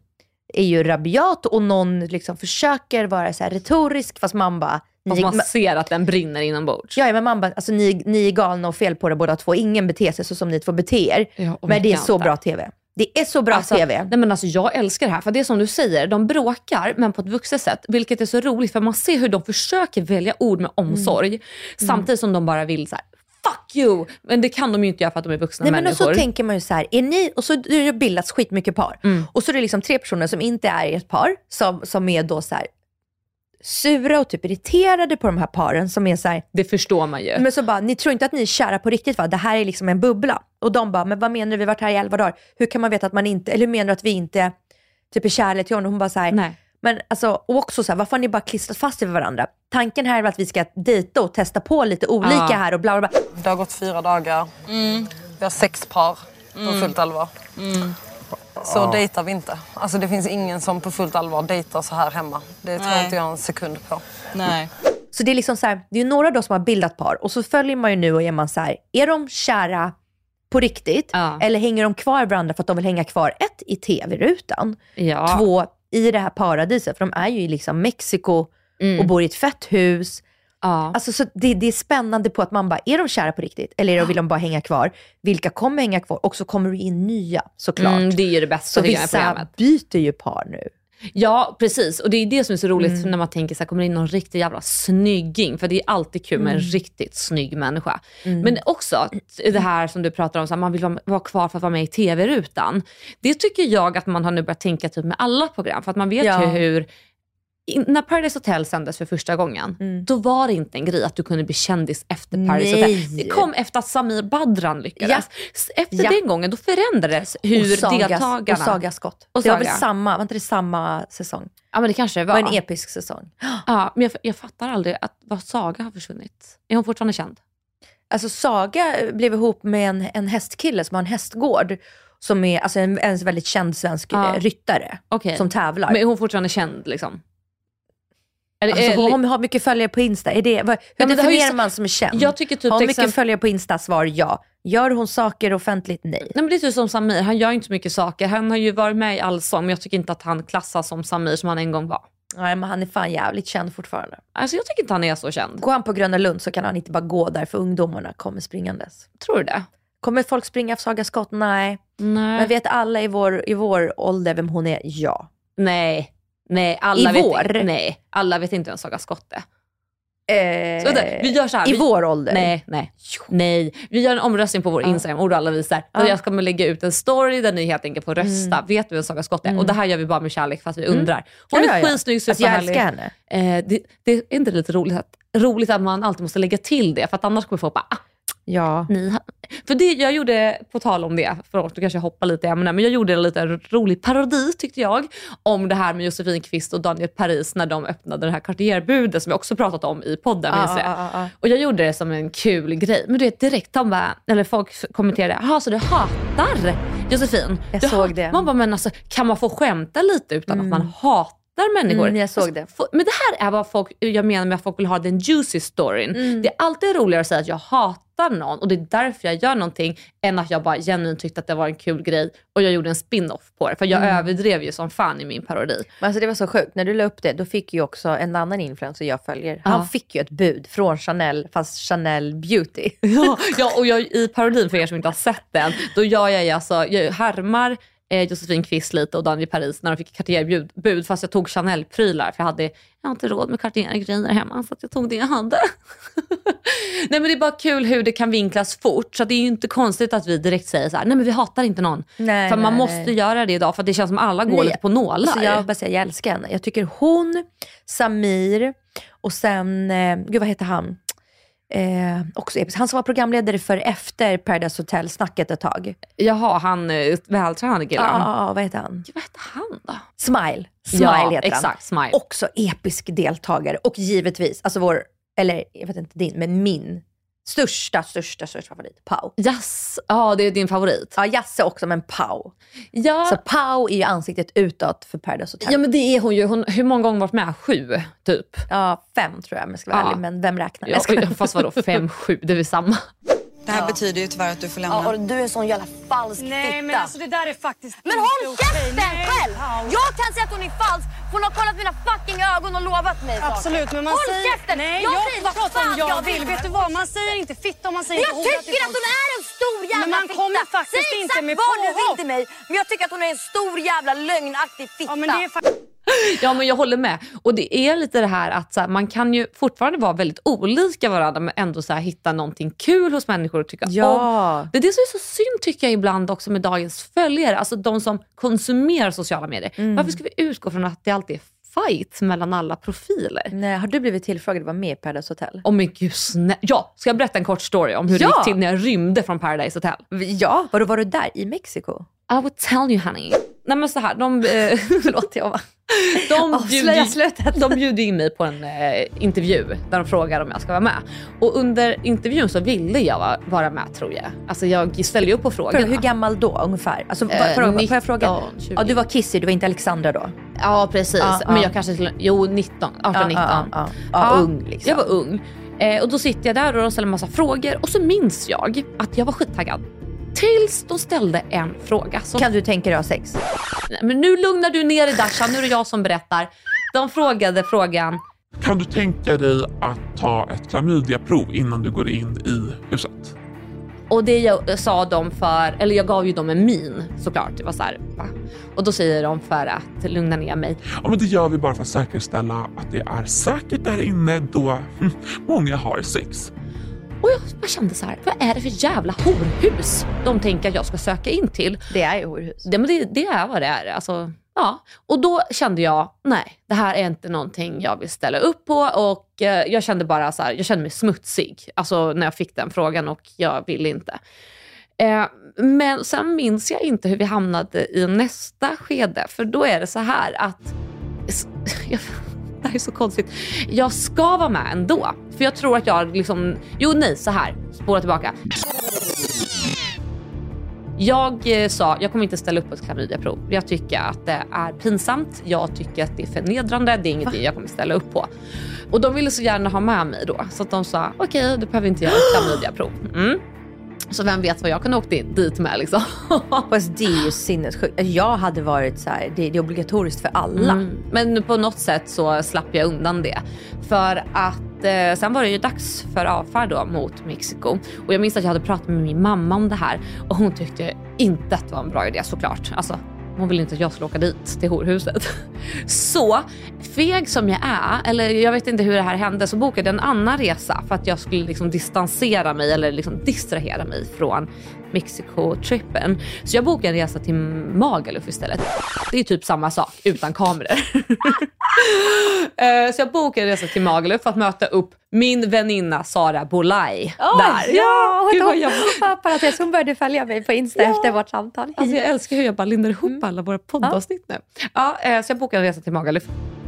är ju rabiat och någon liksom försöker vara så retorisk fast man bara, Ni, man ser att den brinner inombords. Ja, men man bara, alltså, ni, ni är galna och fel på det båda två. Ingen beter sig så som ni två beter er. Ja, och men det är så bra TV. Det är så bra Alltså, TV. Nej men alltså jag älskar det här, för det är som du säger, de bråkar men på ett vuxet sätt. Vilket är så roligt för man ser hur de försöker välja ord med omsorg. Mm. Samtidigt som de bara vill så här: fuck you! Men det kan de ju inte göra för att de är vuxna Nej, men och människor. så tänker man ju så här, är ni, och så har det bildats skitmycket par. Mm. Och så är det liksom tre personer som inte är i ett par, som, som är då så här sura och typ irriterade på de här paren som är så här, Det förstår man ju. men så bara, ni tror inte att ni är kära på riktigt va? Det här är liksom en bubbla. Och de bara, men vad menar du? Vi har varit här i elva dagar. Hur kan man veta att man inte, eller hur menar du att vi inte typ är kära till honom? Hon bara så här, Nej. Men alltså, och också så här, varför har ni bara klistrat fast er vid varandra? Tanken här är att vi ska dejta och testa på lite olika Ja. här och bla bla bla. Det har gått fyra dagar. Vi har sex par på fullt allvar. Så dejtar vi inte. Alltså det finns ingen som på fullt allvar dejtar så här hemma. Det tror Nej. inte jag en sekund på. Nej. Så det är liksom så här, det är ju några då som har bildat par och så följer man ju nu och är man så här, är de kära på riktigt? Ja. Eller hänger de kvar varandra för att de vill hänga kvar ett i tv-rutan? Ja. Två i det här paradiset, för de är ju i liksom Mexiko och bor i ett fett hus. Ja. Alltså, så det, det är spännande på att man bara, är de kära på riktigt? Eller de- vill de bara hänga kvar? Vilka kommer hänga kvar? Och så kommer det in nya såklart. Mm, det är ju det bästa så tycker jag vissa byter ju par nu. Ja, precis. Och det är det som är så roligt Mm. när man tänker så här, kommer det in någon riktig jävla snygging? För det är alltid kul med en Mm. riktigt snygg människa. Men också det här som du pratar om, så här, man vill vara, vara kvar för att vara med i tv-rutan. Det tycker jag att man har nu börjat tänka typ med alla program. För att man vet Ja. hur in, när Paradise Hotel sändes för första gången, då var det inte en grej att du kunde bli kändis efter Paradise Nej. Hotel. Det kom efter att Samir Badran lyckades. S- Efter Ja. den gången, då förändrades hur och Saga, deltagarna... Och Saga Skott. Och det var väl Saga. samma, var inte det samma säsong? Ja men det kanske det Det var. var en episk säsong. Ja, men jag, jag fattar aldrig att vad Saga har försvunnit. Är hon fortfarande känd? Alltså Saga blev ihop med en, en hästkille som har en hästgård. Som är alltså en, en väldigt känd svensk Ja. eh, ryttare Okej. som tävlar. Men är hon fortfarande känd liksom? Alltså, eller- hon har mycket följare på Insta. Är det, vad, hur ju definierar sa- man som är känd? Jag tycker typ har hon mycket följare på Insta? Svar ja. Gör hon saker offentligt? Nej. Nej men det är typ som Samir, han gör inte så mycket saker. Han har ju varit med i Allsång men jag tycker inte att han klassas som Samir som han en gång var. Nej, men han är fan jävligt känd fortfarande. Alltså jag tycker inte han är så känd. Går han på Gröna Lund så kan han inte bara gå där för ungdomarna kommer springandes. Tror du det? Kommer folk springa för Saga Skott? Nej. Nej. Men vet alla i vår, i vår ålder vem hon är? Ja. Nej. Nej, alla I vet vår? Nej, alla vet inte vem Saga Skott är. Eh, Så vänta, vi gör så här. I vi, vår ålder? Nej, nej, nej. Vi gör en omröstning på vår Instagram och alla visar. Mm. Och jag kommer lägga ut en story där ni helt enkelt får rösta. Vet du vem Saga Skott är? Och det här gör vi bara med kärlek för att vi undrar. Hon Ja, är ja, skitsnygg, Alltså, jag superhärlig. älskar henne. Eh, det, det är inte lite roligt att, roligt att man alltid måste lägga till det för att annars kommer folk bara ah, Ja. Ni, för det jag gjorde, på tal om det, förlåt nu kanske jag hoppar lite i men jag gjorde en liten rolig parodi tyckte jag om det här med Josefin Kvist och Daniel Paris när de öppnade det här Cartier-budet som vi också pratat om i podden. Minns jag. ja, ja, ja. Och jag gjorde det som en kul grej. Men du vet direkt, de bara, eller folk kommenterade, jaha så du hatar Josefin? Jag du såg det. Man bara, men alltså kan man få skämta lite utan att man hatar människor? Mm, jag såg Alltså, det. Men det här är vad folk, jag menar med att folk vill ha den juicy storyn. Mm. Det är alltid roligare att säga att jag hatar någon och det är därför jag gör någonting än att jag bara genuint tyckte att det var en kul grej och jag gjorde en spin-off på det. För jag Mm. överdrev ju som fan i min parodi. Men alltså det var så sjukt, när du la upp det, då fick ju också en annan influencer jag följer, han Ja. fick ju ett bud från Chanel, fast Chanel Beauty. Ja, ja och jag, i parodin för er som inte har sett den, då gör jag ju alltså, jag härmar eh, Josefin Kvist lite och Daniel Paris när de fick Cartier-bud bud, fast jag tog Chanel-prylar för jag hade jag har inte råd med Cartier-grejer hemma så jag tog det jag hade. nej men det är bara kul hur det kan vinklas fort så det är ju inte konstigt att vi direkt säger så här, nej men vi hatar inte någon. Nej, för man nej, måste nej. göra det idag för det känns som alla går lite på nålar. Alltså jag bara säga, jag älskar henne. Jag tycker hon, Samir och sen, eh, gud vad heter han? Eh, också episk. Han som var programledare för efter Paradise Hotel-snacket ett tag. Jaha, han eh, vältränade killen. Ja, vad heter han? Vad hette han då? Smile. Smile Ja, heter han. exakt, Smile. Också episk deltagare. Och givetvis, alltså vår, eller jag vet inte din, men min största, största, största favorit, Pau. Yes. Ja, det är din favorit. Ja, Jasse också, men Pau. Ja. Så Pau är ju ansiktet utåt för Paradise Hotel. Ja men det är hon ju. Hon, hur många gånger har varit med? Sju, typ. Ja, fem tror jag om jag ska vara Ja. ärlig. Men vem räknar? Ja, Jag ska... fast vadå, fem, sju, det är väl samma. Det här betyder ju tyvärr att du får lämna. du är en sån jävla falsk Nej men alltså det där är faktiskt Men håll käften själv! Jag kan säga att hon är falsk, för hon har kollat mina fucking ögon och lovat mig saker. Absolut, men man Håll säger... käften! Nej, jag, jag, säger vad om fan jag jag vill. Vet du vad, man säger inte fitta och man säger Men jag tycker att folk. hon är en stor jävla Men man fitta! kommer faktiskt Säg inte exakt med vad du vill påhopp. till mig, men jag tycker att hon är en stor jävla lögnaktig fitta. Ja men det är. Ja men jag håller med. Och det är lite det här att här, man kan ju fortfarande vara väldigt olika varandra men ändå så här, hitta någonting kul hos människor och tycka Ja. om. Det är det som är så synd tycker jag ibland också med dagens följare, alltså de som konsumerar sociala medier. Mm. Varför ska vi utgå från att det alltid är fight mellan alla profiler? Nej, har du blivit tillfrågad att vara med i Paradise Hotel? Åh men gud, ja, ska jag berätta en kort story om hur Ja. det gick till när jag rymde från Paradise Hotel? Ja, var, var du där i Mexiko? I would tell you honey. Nej men så här, de, eh, förlåt jag bara. De bjuder, de bjuder in mig på en eh, intervju där de frågar om jag ska vara med. Och under intervjun så ville jag va- vara med tror jag. Alltså jag ställde ju upp på. För, hur gammal då ungefär? Alltså, Eh, eh, får, jag- får jag fråga? 19, 20. Ja, du var Kissy, du var inte Alexandra då? Ja precis, Ja, men ja. jag kanske skulle, jo 19, 18, Ja, 19. ja, ja. Ja, ung liksom. Jag var ung. Eh, och då sitter jag där och de ställer massa frågor och så minns jag att jag var skittaggad. Tills de ställde en fråga. Som, Kan du tänka dig att ha sex? Nej, men nu lugnar du ner dig Dasha, nu är det jag som berättar. De frågade frågan, Kan du tänka dig att ta ett klamydiaprov innan du går in i huset? och det jag sa de för, eller jag gav ju dem en min såklart. Det var så här, va? Och då säger de för att lugna ner mig. Ja, men det gör vi bara för att säkerställa att det är säkert där inne då många har sex. Och jag bara kände så här, vad är det för jävla horhus de tänker att jag ska söka in till? Det är ju horhus. Det, men det, det är vad det är. Alltså, ja. Och då kände jag, nej, det här är inte någonting jag vill ställa upp på. Och eh, jag kände bara så här, jag kände mig smutsig. Alltså när jag fick den frågan och jag ville inte. Eh, men sen minns jag inte hur vi hamnade i nästa skede. För då är det så här att, jag, det här är så konstigt. Jag ska vara med ändå. För jag tror att jag liksom, jo nej så här, spåra tillbaka. Jag eh, sa, jag kommer inte ställa upp på ett klamydiaprov. Jag tycker att det är pinsamt. Jag tycker att det är förnedrande. Det är ingenting jag kommer ställa upp på. Och de ville så gärna ha med mig då. Så att de sa, okej du behöver inte göra ett klamydiaprov. Mm. Så vem vet vad jag kan åka in, dit med liksom. Fast det är ju sinnessjukt. Jag hade varit så här, det, det är obligatoriskt för alla. Mm. Men på något sätt så slapp jag undan det. För att eh, sen var det ju dags för avfärd då mot Mexiko. Och jag minns att jag hade pratat med min mamma om det här och hon tyckte inte att det var en bra idé såklart. Alltså, hon ville inte att jag skulle åka dit till horhuset. Så feg som jag är, eller jag vet inte hur det här hände, så bokade jag en annan resa för att jag skulle liksom distansera mig eller liksom distrahera mig från Mexiko-trippen. Så jag bokade en resa till Magaluf istället. Det är typ samma sak utan kameror. Eh, så jag bokade en resa till Magaluf för att möta upp min väninna Sara Bolaj där. Ja, Gud, hon, jag, hon började följa mig på Insta efter vårt samtal. alltså jag älskar hur jag bara lindar ihop Mm. alla våra poddavsnitt nu. Ja, eh, så jag bokade en resa till Magaluf.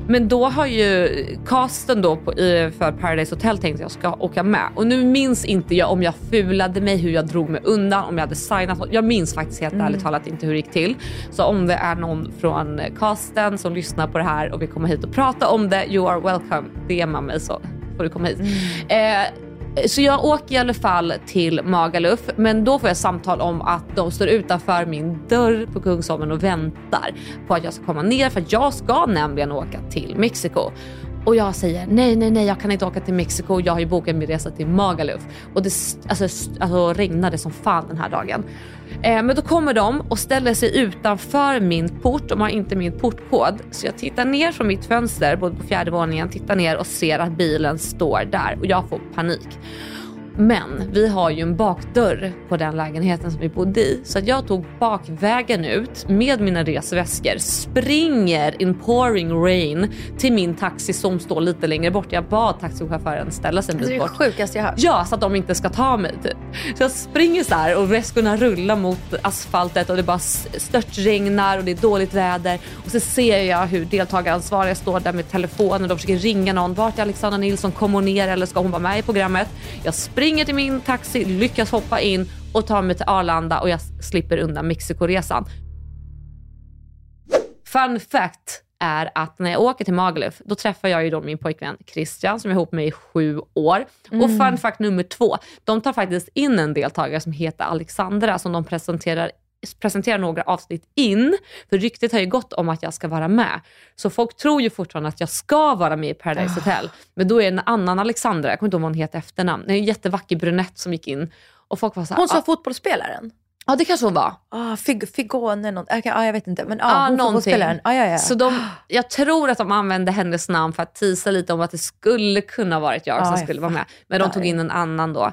Men då har ju casten då på, för Paradise Hotel tänkt att jag ska åka med. Och nu minns inte jag om jag fulade mig, hur jag drog mig undan, om jag hade signat. Jag minns faktiskt helt Mm. ärligt talat inte hur det gick till. Så om det är någon från casten som lyssnar på det här och vill komma hit och prata om det, you are welcome. DMa mig så får du komma hit. Mm. Eh, så jag åker i alla fall till Magaluf, men då får jag samtal om att de står utanför min dörr på Kungsholmen och väntar på att jag ska komma ner för att jag ska nämligen åka till Mexiko. Och jag säger nej, nej, nej, jag kan inte åka till Mexiko. Jag har ju bokat min resa till Magaluf. Och det alltså, alltså, regnade som fan den här dagen. Eh, men då kommer de och ställer sig utanför min port. De har inte min portkod. Så jag tittar ner från mitt fönster, både på fjärde våningen, tittar ner och ser att bilen står där och jag får panik. Men vi har ju en bakdörr på den lägenheten som vi bodde i. Så att jag tog bakvägen ut med mina resväskor, springer in pouring rain till min taxi som står lite längre bort. Jag bad taxichauffören ställa sig en Alltså, det bit är det bort. sjukaste jag hört. Ja, så att de inte ska ta mig. Typ. Så jag springer så här och väskorna rullar mot asfaltet och det bara störtregnar och det är dåligt väder. Och så ser jag hur deltagaransvariga står där med telefonen och de försöker ringa någon. Vart är Alexandra Nilsson? Kom hon ner eller ska hon vara med i programmet? Jag springer till min taxi, lyckas hoppa in och tar mig till Arlanda och jag slipper undan Mexikoresan. Fun fact är att när jag åker till Magaluf, då träffar jag ju då min pojkvän Christian som jag är ihop med i sju år. Och Mm. fun fact nummer två, de tar faktiskt in en deltagare som heter Alexandra som de presenterar presenterar några avsnitt in, för ryktet har ju gått om att jag ska vara med. Så folk tror ju fortfarande att jag ska vara med i Paradise Ah. Hotel. Men då är det en annan Alexandra, jag kommer inte ihåg vad hon heter efternamn, en jättevacker brunett som gick in. Och folk var så här, Hon som ah, fotbollsspelaren? Ja det kanske hon var. Ah, Fig Figone, någon, okay, ah, jag vet inte. Men ah, Ja, hon någonting. Ah, ja, ja. Så de, jag tror att de använde hennes namn för att tisa lite om att det skulle kunna varit jag Ja, som jag skulle vara med. Men de tog in en annan då.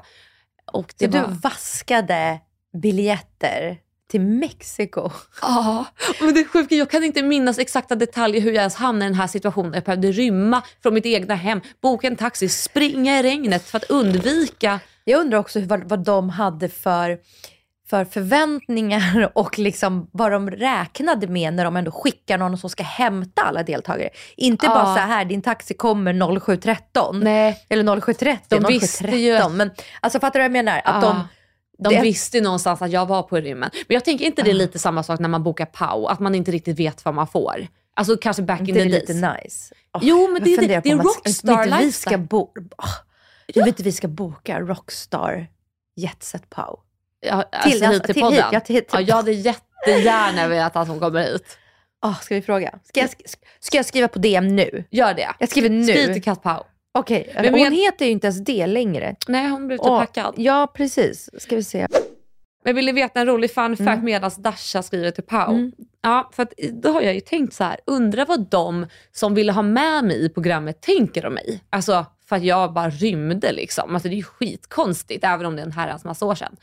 Och Så det var... du vaskade biljetter till Mexiko? Ja, men det är sjukt. Jag kan inte minnas exakta detaljer hur jag ens hamnade i den här situationen. Jag behövde rymma från mitt egna hem, boka en taxi, springa i regnet för att undvika... Jag undrar också vad, vad de hade för, för förväntningar och liksom vad de räknade med när de ändå skickar någon som ska hämta alla deltagare. Inte Ja. bara så här, din taxi kommer 07.13 Nej. eller 07.30, De 07.13. visste ju- Men alltså fattar du vad jag menar? Att Ja. de, De det- visste ju någonstans att jag var på rymmen. Men jag tänker inte det är lite samma sak när man bokar POW, att man inte riktigt vet vad man får. Alltså kanske back in det the är days. lite nice. Åh, Jo, men det är- funderar det är rockstar inte vi ska lifestyle. bo, oh, Du vet inte vi ska boka Rockstar Jetset Pow. Ja, Till- alltså hit alltså, till till podden. hit, ja, till- till- ja, jag hade jättegärna velat att hon kommer hit. Oh, ska vi fråga? Ska jag, sk- ska jag skriva på DM nu? Gör det. Jag skriver nu. Skriv till Kat Pau. Okej, Men hon men- heter ju inte ens det längre. Nej, hon blev Åh, hackad. Ja, precis. Ska vi se. Men vill ni veta en rolig fun fact Mm. medan Dasha skriver till Pau? Mm. Ja, för att då har jag ju tänkt så här, undra vad de som ville ha med mig i programmet tänker om mig. Alltså för att jag bara rymde liksom. Alltså det är ju skitkonstigt, även om det är en herrans massa år sedan.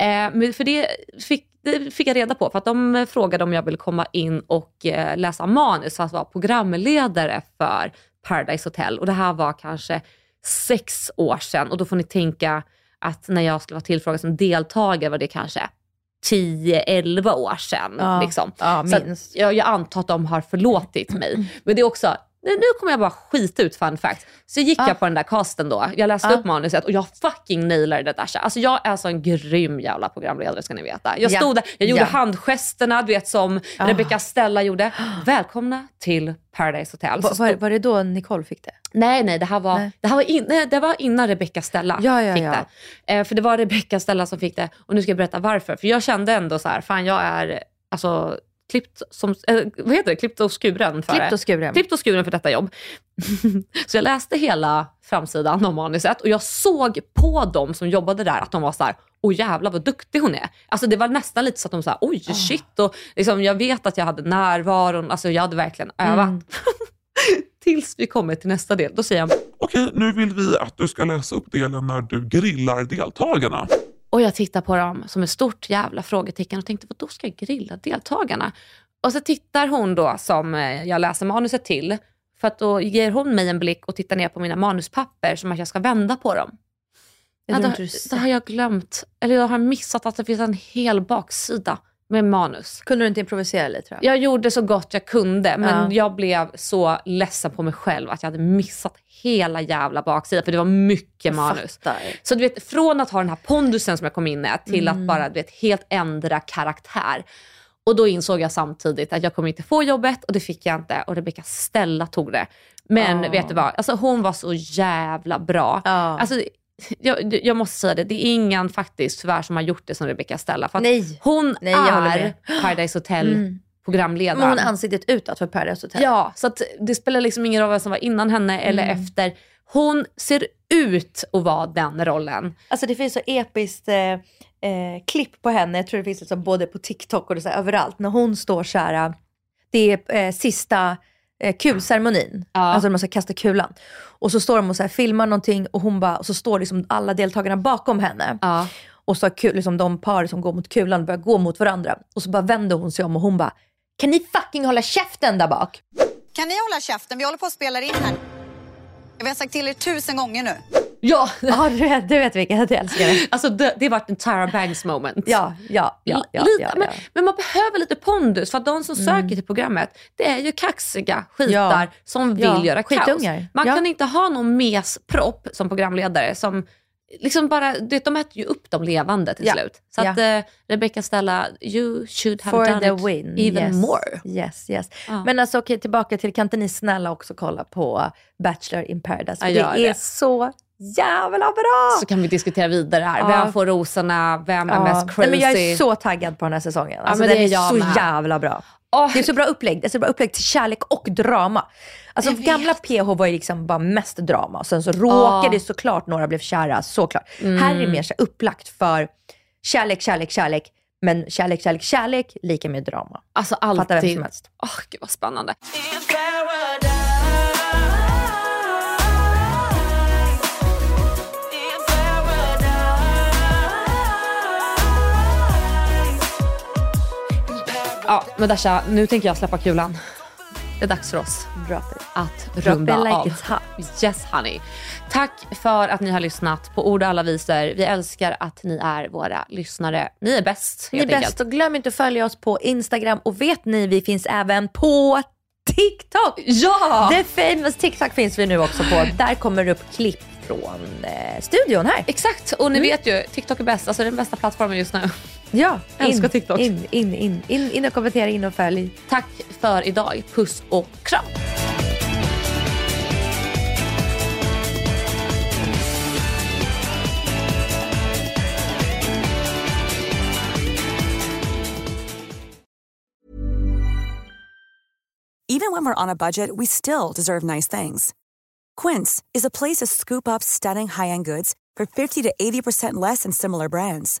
Eh, men för det fick, det fick jag reda på, för att de frågade om jag ville komma in och eh, läsa manus, alltså vara programledare för Paradise Hotel. Och det här var kanske sex år sedan och då får ni tänka att när jag skulle vara tillfrågad som deltagare var det kanske 10-11 år sedan. Ja, liksom. ja, Så att minst. jag, jag antar att de har förlåtit mig. Men det är också, nu kommer jag bara skita ut fun fact. Så gick Ja. jag på den där casten då, jag läste Ja. upp manuset och jag fucking nailade det Dasha. Alltså jag är så en grym jävla programledare ska ni veta. Jag Ja. stod där, jag gjorde Ja. handgesterna, du vet som Ah. Rebecca Stella gjorde. Välkomna till Paradise Hotel. Så Var, var det då Nicole fick det? Nej, nej, det här var, Nej. Det här var, in, nej, det var innan Rebecca Stella Ja, ja, fick ja. det. Eh, för det var Rebecca Stella som fick det. Och nu ska jag berätta varför. För jag kände ändå så här, fan jag är alltså klippt som, eh, vad heter det, klippt och skuren för Klippt och skuren. Klippt och skuren för detta jobb. så jag läste hela framsidan av manuset och jag såg på dem som jobbade där att de var så här, åh jävlar vad duktig hon är. Alltså det var nästan lite så att de sa, oj Ah. shit. Och liksom, jag vet att jag hade närvaron, alltså jag hade verkligen övat. Mm. Tills vi kommer till nästa del. Då säger jag, Okej, nu vill vi att du ska läsa upp delen när du grillar deltagarna. Och jag tittar på dem som ett stort jävla frågetecken och tänkte, vad då ska jag grilla deltagarna? Och så tittar hon då som eh, jag läser manuset till, för att då ger hon mig en blick och tittar ner på mina manuspapper som att jag ska vända på dem. Ja, då, då har jag glömt, eller jag har missat att det finns en hel baksida med manus. Kunde du inte improvisera lite tror jag? Gjorde så gott jag kunde, men Ja. jag blev så ledsen på mig själv att jag hade missat hela jävla baksidan, för det var mycket manus. Så du vet, från att ha den här pondusen som jag kom in med till Mm. att bara du vet, helt ändra karaktär. Och då insåg jag samtidigt att jag kommer inte få jobbet och det fick jag inte. Och Rebecca Stella tog det. Men Ja. vet du vad, alltså, hon var så jävla bra. Ja. Alltså, jag, jag måste säga det, det är ingen faktiskt tyvärr som har gjort det som Rebecca Stella. För att Nej. hon Nej, är. Paradise Hotel Mm. programledaren. Hon är ansiktet utåt för Paradise Hotel. Ja, så det spelar liksom ingen roll vem som var innan henne eller Mm. efter. Hon ser ut att vara den rollen. Alltså det finns så episkt eh, eh, klipp på henne, jag tror det finns liksom både på TikTok och så här, överallt, när hon står så här, det är eh, sista eh, kulceremonin, alltså när man ska kasta kulan. Och så står de och så här, filmar någonting och, hon bara, och så står liksom alla deltagarna bakom henne. Och så har kul, liksom de par som går mot kulan börjar gå mot varandra. Och så bara vänder hon sig om och hon bara, kan ni fucking hålla käften där bak? Kan ni hålla käften? Vi håller på att spela in här. Vi har sagt till er tusen gånger nu. Ja, ja du, vet, du vet vilka jag älskar det. Alltså det, det varit en Tyra Banks moment. Ja, ja, ja. ja, lite, ja, Men, ja. men man behöver lite pondus för att de som Mm. söker till programmet, det är ju kaxiga skitar som vill göra kaos. skitungar. Man Ja. kan inte ha någon mespropp som programledare som liksom bara, du vet, de äter ju upp de levande till Ja. slut. Så Ja. att eh, Rebecca Stella, you should have For done it win. even yes. more. Yes, yes. Ja. Men alltså okej, tillbaka till, kan inte ni snälla också kolla på Bachelor in paradise? Gör det är det. så jävla bra! Så kan vi diskutera vidare här. Ja. Vem får rosorna? Vem är Ja. mest crazy? Nej, men jag är så taggad på den här säsongen. Alltså, men den det är, är så med. jävla bra. Det är så bra upplägg. Det är så bra upplägg till kärlek och drama. Alltså gamla PH var ju liksom bara mest drama. Sen så råkade Ja. såklart några blev kära, såklart. Mm. Här är det mer så upplagt för kärlek, kärlek, kärlek. Men kärlek, kärlek, kärlek lika med drama. Alltså Fattar vem alltid. som helst. Åh, gud vad spännande. Ja, men Dasha, nu tänker jag släppa kulan. Det är dags för oss att runda like av. Yes honey. Tack för att ni har lyssnat på Ord och alla visor. Vi älskar att ni är våra lyssnare. Ni är bäst Ni är bäst och glöm inte att följa oss på Instagram och vet ni, vi finns även på TikTok! Ja! The famous TikTok finns vi nu också på. Där kommer det upp klipp från eh, studion här. Exakt, och ni vet ju, TikTok är bäst. Alltså den bästa plattformen just nu. Ja, Älskar in, TikTok. In, in, in, in, in och kommentera, in och följ. Tack för idag. Puss och kram. Even when we're on a budget, we still deserve nice things. Quince is a place to scoop up stunning high-end goods for 50 to 80% less than similar brands.